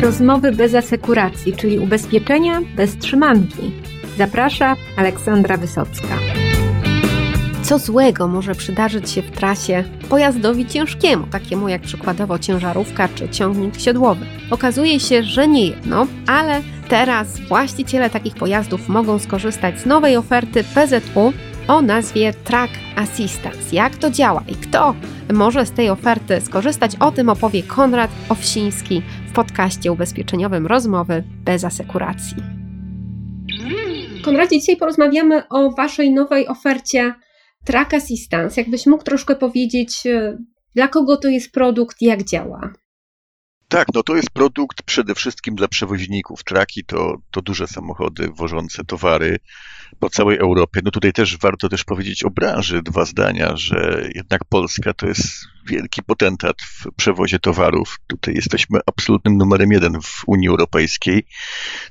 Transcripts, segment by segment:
Rozmowy bez asekuracji, czyli ubezpieczenia bez trzymanki. Zaprasza Aleksandra Wysocka. Co złego może przydarzyć się w trasie pojazdowi ciężkiemu, takiemu jak przykładowo ciężarówka czy ciągnik siodłowy? Okazuje się, że nie jedno, ale teraz właściciele takich pojazdów mogą skorzystać z nowej oferty PZU o nazwie Track Assistance. Jak to działa i kto może z tej oferty skorzystać, o tym opowie Konrad Owsiński w podcaście ubezpieczeniowym Rozmowy bez asekuracji. Konradzie, dzisiaj porozmawiamy o Waszej nowej ofercie Track Assistance. Jakbyś mógł troszkę powiedzieć, e, dla kogo to jest produkt, jak działa? Tak, no to jest produkt przede wszystkim dla przewoźników. Traki to, to duże samochody wożące towary po całej Europie. No tutaj też warto też powiedzieć o branży dwa zdania, że jednak Polska to jest wielki potentat w przewozie towarów. Tutaj jesteśmy absolutnym numerem jeden w Unii Europejskiej.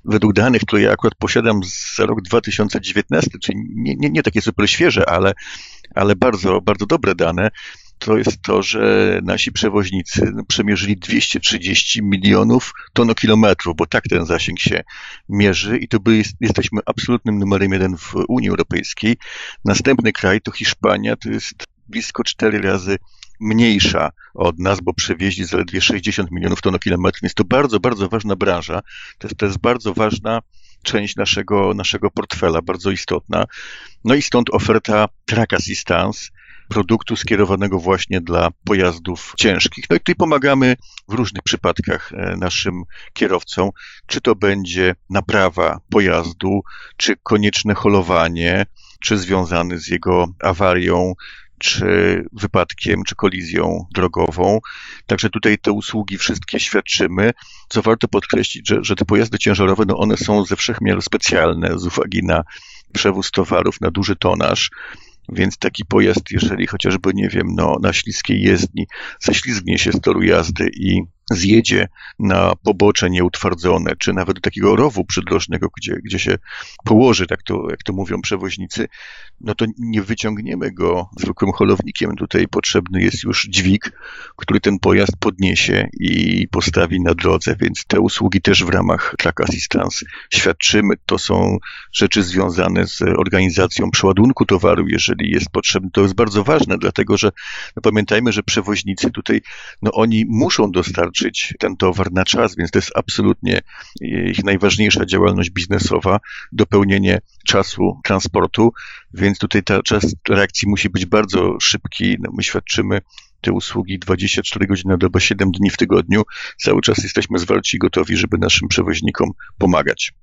Według danych, które ja akurat posiadam za rok 2019, czyli nie, nie, nie takie super świeże, ale, ale bardzo, bardzo dobre dane, to jest to, że nasi przewoźnicy przemierzyli 230 milionów tonokilometrów, bo tak ten zasięg się mierzy i to by, jesteśmy absolutnym numerem jeden w Unii Europejskiej. Następny kraj to Hiszpania, to jest blisko cztery razy mniejsza od nas, bo przewieźli zaledwie 60 milionów tonokilometrów, więc to bardzo, bardzo ważna branża. To jest, to jest bardzo ważna część naszego, naszego portfela, bardzo istotna. No i stąd oferta Track Assistance, produktu skierowanego właśnie dla pojazdów ciężkich. No i tutaj pomagamy w różnych przypadkach e, naszym kierowcom, czy to będzie naprawa pojazdu, czy konieczne holowanie, czy związany z jego awarią, czy wypadkiem, czy kolizją drogową. Także tutaj te usługi wszystkie świadczymy. Co warto podkreślić, że, że te pojazdy ciężarowe, no one są ze wszechmiar specjalne z uwagi na przewóz towarów na duży tonaż. Więc taki pojazd, jeżeli chociażby, nie wiem, no, na śliskiej jezdni ześlizgnie się z toru jazdy i zjedzie na pobocze nieutwardzone, czy nawet do takiego rowu przydrożnego, gdzie, gdzie się położy, tak to, jak to mówią przewoźnicy, no to nie wyciągniemy go zwykłym holownikiem. Tutaj potrzebny jest już dźwig, który ten pojazd podniesie i postawi na drodze, więc te usługi też w ramach Track Assistance świadczymy. To są rzeczy związane z organizacją przeładunku towaru, jeżeli jest potrzebny. To jest bardzo ważne, dlatego że no pamiętajmy, że przewoźnicy tutaj, no oni muszą dostarczyć dostarczyć ten towar na czas, więc to jest absolutnie ich najważniejsza działalność biznesowa, dopełnienie czasu transportu, więc tutaj ta czas reakcji musi być bardzo szybki. No, my świadczymy te usługi 24 godziny na dobę, 7 dni w tygodniu. Cały czas jesteśmy zwarci i gotowi, żeby naszym przewoźnikom pomagać.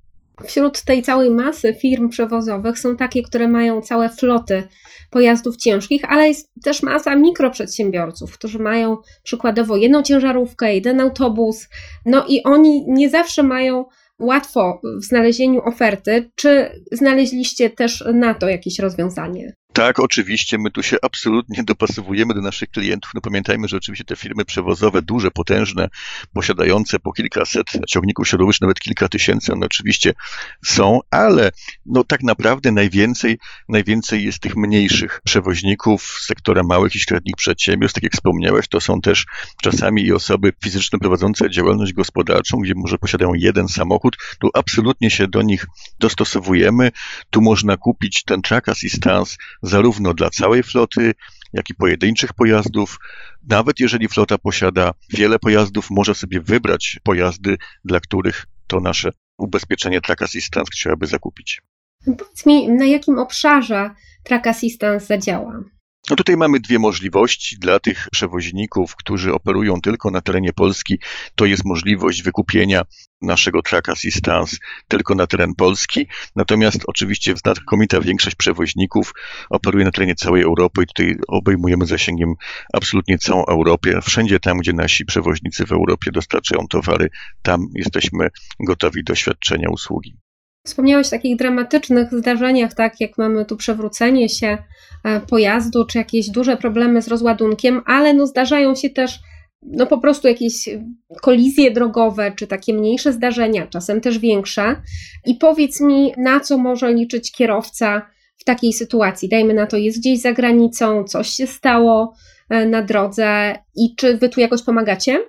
Wśród tej całej masy firm przewozowych są takie, które mają całe floty pojazdów ciężkich, ale jest też masa mikroprzedsiębiorców, którzy mają przykładowo jedną ciężarówkę, jeden autobus, no i oni nie zawsze mają łatwo w znalezieniu oferty. Czy znaleźliście też na to jakieś rozwiązanie? Tak, oczywiście, my tu się absolutnie dopasowujemy do naszych klientów. No pamiętajmy, że oczywiście te firmy przewozowe, duże, potężne, posiadające po kilkaset ciągników siodłowych, czy nawet kilka tysięcy, one oczywiście są, ale no tak naprawdę najwięcej, najwięcej jest tych mniejszych przewoźników sektora małych i średnich przedsiębiorstw. Tak jak wspomniałeś, to są też czasami i osoby fizyczne prowadzące działalność gospodarczą, gdzie może posiadają jeden samochód. Tu absolutnie się do nich dostosowujemy. Tu można kupić ten track assistance zarówno dla całej floty, jak i pojedynczych pojazdów. Nawet jeżeli flota posiada wiele pojazdów, może sobie wybrać pojazdy, dla których to nasze ubezpieczenie Track Assistance chciałaby zakupić. Powiedz mi, na jakim obszarze Track Assistance zadziała? No tutaj mamy dwie możliwości. Dla tych przewoźników, którzy operują tylko na terenie Polski, to jest możliwość wykupienia naszego track assistance tylko na teren Polski. Natomiast oczywiście znakomita większość przewoźników operuje na terenie całej Europy i tutaj obejmujemy zasięgiem absolutnie całą Europę. Wszędzie tam, gdzie nasi przewoźnicy w Europie dostarczają towary, tam jesteśmy gotowi do świadczenia usługi. Wspomniałeś o takich dramatycznych zdarzeniach, tak jak mamy tu przewrócenie się e, pojazdu, czy jakieś duże problemy z rozładunkiem, ale no zdarzają się też no po prostu jakieś kolizje drogowe, czy takie mniejsze zdarzenia, czasem też większe. I powiedz mi, na co może liczyć kierowca w takiej sytuacji? Dajmy na to, jest gdzieś za granicą, coś się stało e, na drodze i czy wy tu jakoś pomagacie?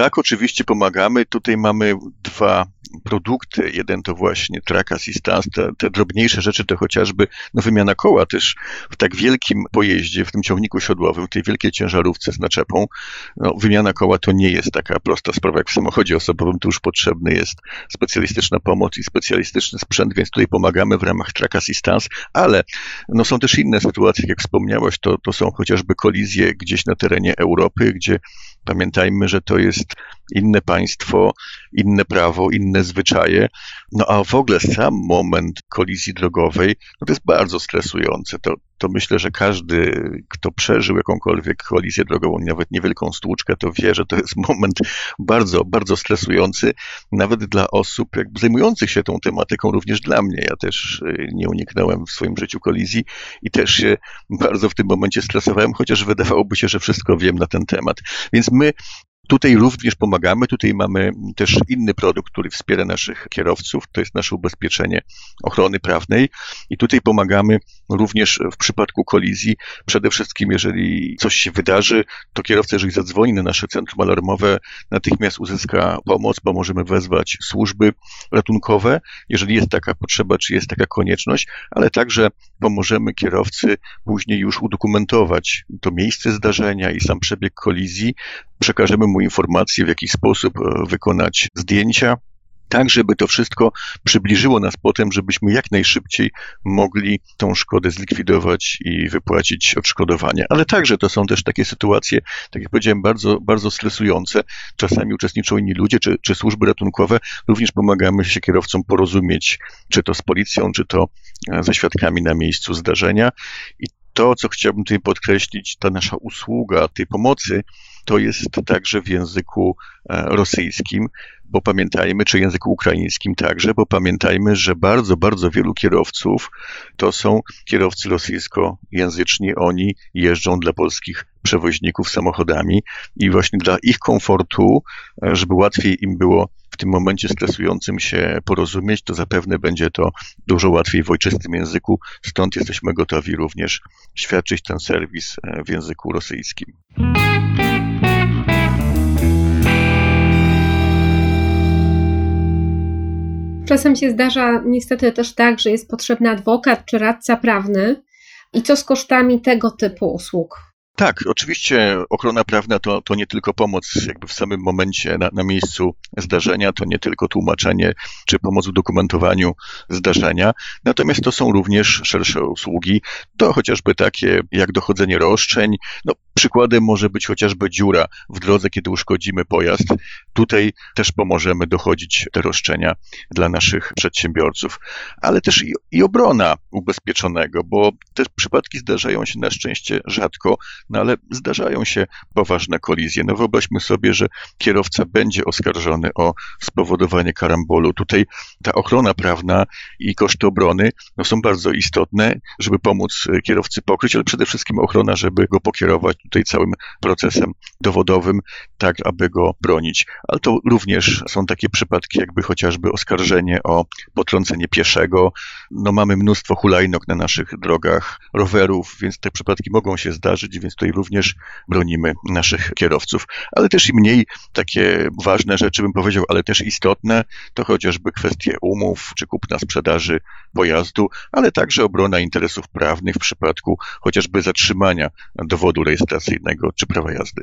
Tak, oczywiście pomagamy. Tutaj mamy dwa produkty. Jeden to właśnie track assistance, te, te, drobniejsze rzeczy to chociażby no, wymiana koła też w tak wielkim pojeździe, w tym ciągniku siodłowym, w tej wielkiej ciężarówce z naczepą. No, wymiana koła to nie jest taka prosta sprawa jak w samochodzie osobowym, tu już potrzebny jest specjalistyczna pomoc i specjalistyczny sprzęt, więc tutaj pomagamy w ramach track assistance, ale no, są też inne sytuacje, jak wspomniałeś, to, to są chociażby kolizje gdzieś na terenie Europy, gdzie Pamiętajmy, że to jest inne państwo, inne prawo, inne zwyczaje. No a w ogóle sam moment kolizji drogowej, no to jest bardzo stresujące. To, to myślę, że każdy, kto przeżył jakąkolwiek kolizję drogową, nawet niewielką stłuczkę, to wie, że to jest moment bardzo, bardzo stresujący, nawet dla osób jakby zajmujących się tą tematyką, również dla mnie. Ja też y, nie uniknąłem w swoim życiu kolizji i też się bardzo w tym momencie stresowałem, chociaż wydawałoby się, że wszystko wiem na ten temat. Więc my Tutaj również pomagamy. Tutaj mamy też inny produkt, który wspiera naszych kierowców. To jest nasze ubezpieczenie ochrony prawnej. I tutaj pomagamy również w przypadku kolizji. Przede wszystkim, jeżeli coś się wydarzy, to kierowca, jeżeli zadzwoni na nasze centrum alarmowe, natychmiast uzyska pomoc, bo możemy wezwać służby ratunkowe, jeżeli jest taka potrzeba, czy jest taka konieczność, ale także pomożemy kierowcy później już udokumentować to miejsce zdarzenia i sam przebieg kolizji. Przekażemy mu informacje, w jaki sposób e, wykonać zdjęcia, tak żeby to wszystko przybliżyło nas potem, żebyśmy jak najszybciej mogli tą szkodę zlikwidować i wypłacić odszkodowanie. Ale także to są też takie sytuacje, tak jak powiedziałem, bardzo, bardzo stresujące. Czasami uczestniczą inni ludzie, czy, czy służby ratunkowe. Również pomagamy się kierowcom porozumieć, czy to z policją, czy to e, ze świadkami na miejscu zdarzenia. I to, co chciałbym tutaj podkreślić, ta nasza usługa tej pomocy, to jest także w języku e, rosyjskim, bo pamiętajmy, czy języku ukraińskim także, bo pamiętajmy, że bardzo, bardzo wielu kierowców to są kierowcy rosyjskojęzyczni. Oni jeżdżą dla polskich przewoźników samochodami i właśnie dla ich komfortu, e, żeby łatwiej im było w tym momencie stresującym się porozumieć, to zapewne będzie to dużo łatwiej w ojczystym języku. Stąd jesteśmy gotowi również świadczyć ten serwis e, w języku rosyjskim. Czasem się zdarza niestety też tak, że jest potrzebny adwokat czy radca prawny. I co z kosztami tego typu usług? Tak, oczywiście ochrona prawna to, to nie tylko pomoc jakby w samym momencie na, na miejscu zdarzenia, to nie tylko tłumaczenie czy pomoc w dokumentowaniu zdarzenia, natomiast to są również szersze usługi, to chociażby takie jak dochodzenie roszczeń. No, przykładem może być chociażby dziura w drodze, kiedy uszkodzimy pojazd. Tutaj też pomożemy dochodzić te roszczenia dla naszych przedsiębiorców, ale też i, i obrona ubezpieczonego, bo te przypadki zdarzają się na szczęście rzadko, no ale zdarzają się poważne kolizje. No wyobraźmy sobie, że kierowca będzie oskarżony o spowodowanie karambolu. Tutaj ta ochrona prawna i koszty obrony no, są bardzo istotne, żeby pomóc kierowcy pokryć, ale przede wszystkim ochrona, żeby go pokierować tutaj całym procesem dowodowym, tak aby go bronić. Ale to również są takie przypadki, jakby chociażby oskarżenie o potrącenie pieszego. No mamy mnóstwo hulajnok na naszych drogach, rowerów, więc te przypadki mogą się zdarzyć, więc tutaj również bronimy naszych kierowców. Ale też i mniej takie ważne rzeczy, bym powiedział, ale też istotne, to chociażby kwestie umów czy kupna sprzedaży pojazdu, ale także obrona interesów prawnych w przypadku chociażby zatrzymania dowodu rejestracyjnego czy prawa jazdy.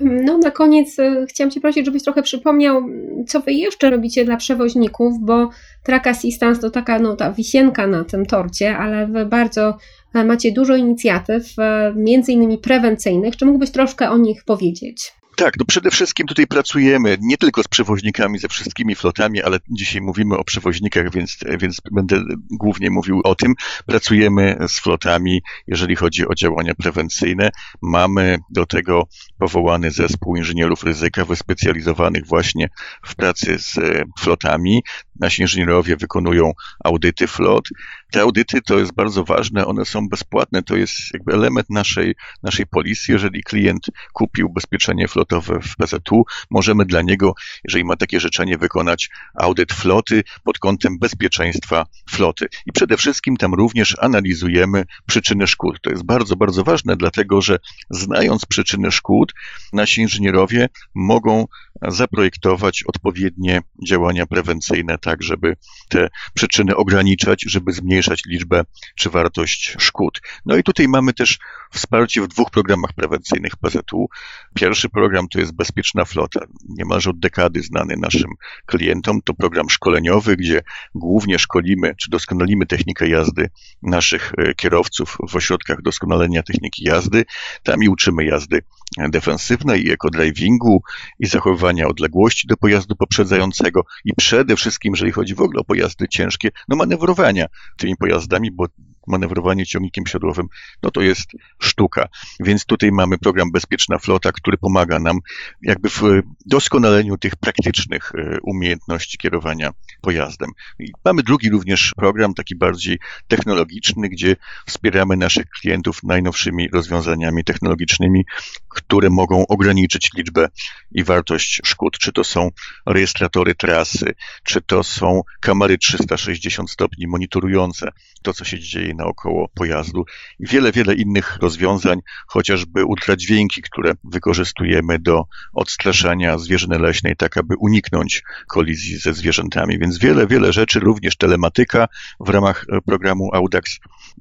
No, na koniec e, chciałam Cię prosić, żebyś trochę przypomniał, co Wy jeszcze robicie dla przewoźników, bo Track Assistance to taka no, ta wisienka na tym torcie, ale Wy bardzo e, macie dużo inicjatyw, e, między innymi prewencyjnych. Czy mógłbyś troszkę o nich powiedzieć? Tak, no przede wszystkim tutaj pracujemy nie tylko z przewoźnikami, ze wszystkimi flotami, ale dzisiaj mówimy o przewoźnikach, więc, więc będę głównie mówił o tym. Pracujemy z flotami, jeżeli chodzi o działania prewencyjne. Mamy do tego powołany zespół inżynierów ryzyka wyspecjalizowanych właśnie w pracy z flotami. Nasi inżynierowie wykonują audyty flot. Te audyty to jest bardzo ważne, one są bezpłatne, to jest jakby element naszej, naszej polisy. Jeżeli klient kupi ubezpieczenie flotowe w PZU, możemy dla niego, jeżeli ma takie życzenie, wykonać audyt floty pod kątem bezpieczeństwa floty. I przede wszystkim tam również analizujemy przyczyny szkód. To jest bardzo, bardzo ważne, dlatego że znając przyczyny szkód, nasi inżynierowie mogą zaprojektować odpowiednie działania prewencyjne, tak żeby te przyczyny ograniczać, żeby zmniejszać liczbę czy wartość szkód. No i tutaj mamy też wsparcie w dwóch programach prewencyjnych PZU. Pierwszy program to jest Bezpieczna Flota, niemalże od dekady znany naszym klientom. To program szkoleniowy, gdzie głównie szkolimy czy doskonalimy technikę jazdy naszych e, kierowców w ośrodkach doskonalenia techniki jazdy. Tam i uczymy jazdy defensywnej i ekodrivingu i zachowywania odległości do pojazdu poprzedzającego i przede wszystkim, jeżeli chodzi w ogóle o pojazdy ciężkie, no manewrowania tymi pojazdami, bo manewrowanie ciągnikiem siodłowym, no to jest sztuka. Więc tutaj mamy program Bezpieczna Flota, który pomaga nam jakby w doskonaleniu tych praktycznych e, umiejętności kierowania pojazdem. I mamy drugi również program, taki bardziej technologiczny, gdzie wspieramy naszych klientów najnowszymi rozwiązaniami technologicznymi, które mogą ograniczyć liczbę i wartość szkód. Czy to są rejestratory trasy, czy to są kamery 360 stopni monitorujące to, co się dzieje naokoło pojazdu i wiele, wiele innych rozwiązań, chociażby ultradźwięki, które wykorzystujemy do odstraszania zwierzyny leśnej, tak aby uniknąć kolizji ze zwierzętami. Więc wiele, wiele rzeczy, również telematyka w ramach e, programu Audax,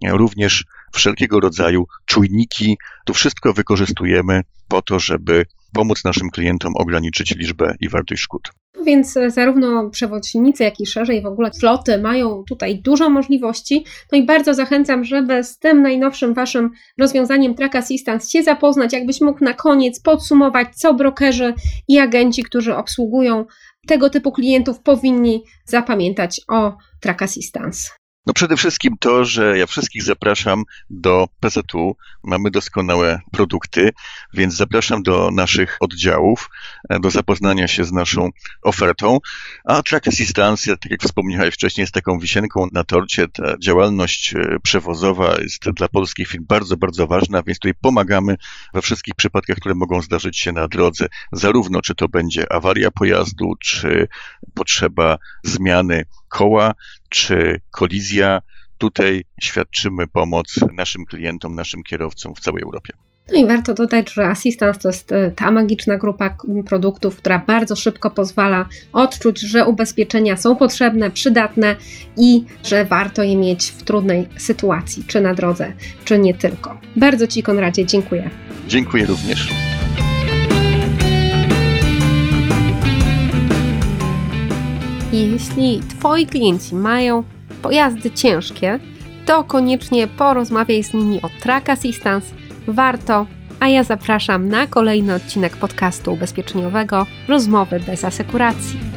również wszelkiego rodzaju czujniki. To wszystko wykorzystujemy po to, żeby pomóc naszym klientom ograniczyć liczbę i wartość szkód. Więc zarówno przewodnicy, jak i szerzej w ogóle floty mają tutaj dużo możliwości. No i bardzo zachęcam, żeby z tym najnowszym Waszym rozwiązaniem Track Assistance się zapoznać, jakbyś mógł na koniec podsumować, co brokerzy i agenci, którzy obsługują tego typu klientów, powinni zapamiętać o Track Assistance. No przede wszystkim to, że ja wszystkich zapraszam do PZU. Mamy doskonałe produkty, więc zapraszam do naszych oddziałów, e, do zapoznania się z naszą ofertą. A Track Assistance, tak jak wspomniałeś wcześniej, jest taką wisienką na torcie. Ta działalność e, przewozowa jest dla polskich firm bardzo, bardzo ważna, więc tutaj pomagamy we wszystkich przypadkach, które mogą zdarzyć się na drodze. Zarówno czy to będzie awaria pojazdu, czy potrzeba zmiany koła, czy kolizja. Tutaj świadczymy pomoc naszym klientom, naszym kierowcom w całej Europie. No i warto dodać, że Assistance to jest e, ta magiczna grupa produktów, która bardzo szybko pozwala odczuć, że ubezpieczenia są potrzebne, przydatne i że warto je mieć w trudnej sytuacji, czy na drodze, czy nie tylko. Bardzo Ci, Konradzie, dziękuję. Dziękuję również. Jeśli Twoi klienci mają pojazdy ciężkie, to koniecznie porozmawiaj z nimi o Track Assistance. Warto, a ja zapraszam na kolejny odcinek podcastu ubezpieczeniowego Rozmowy bez asekuracji.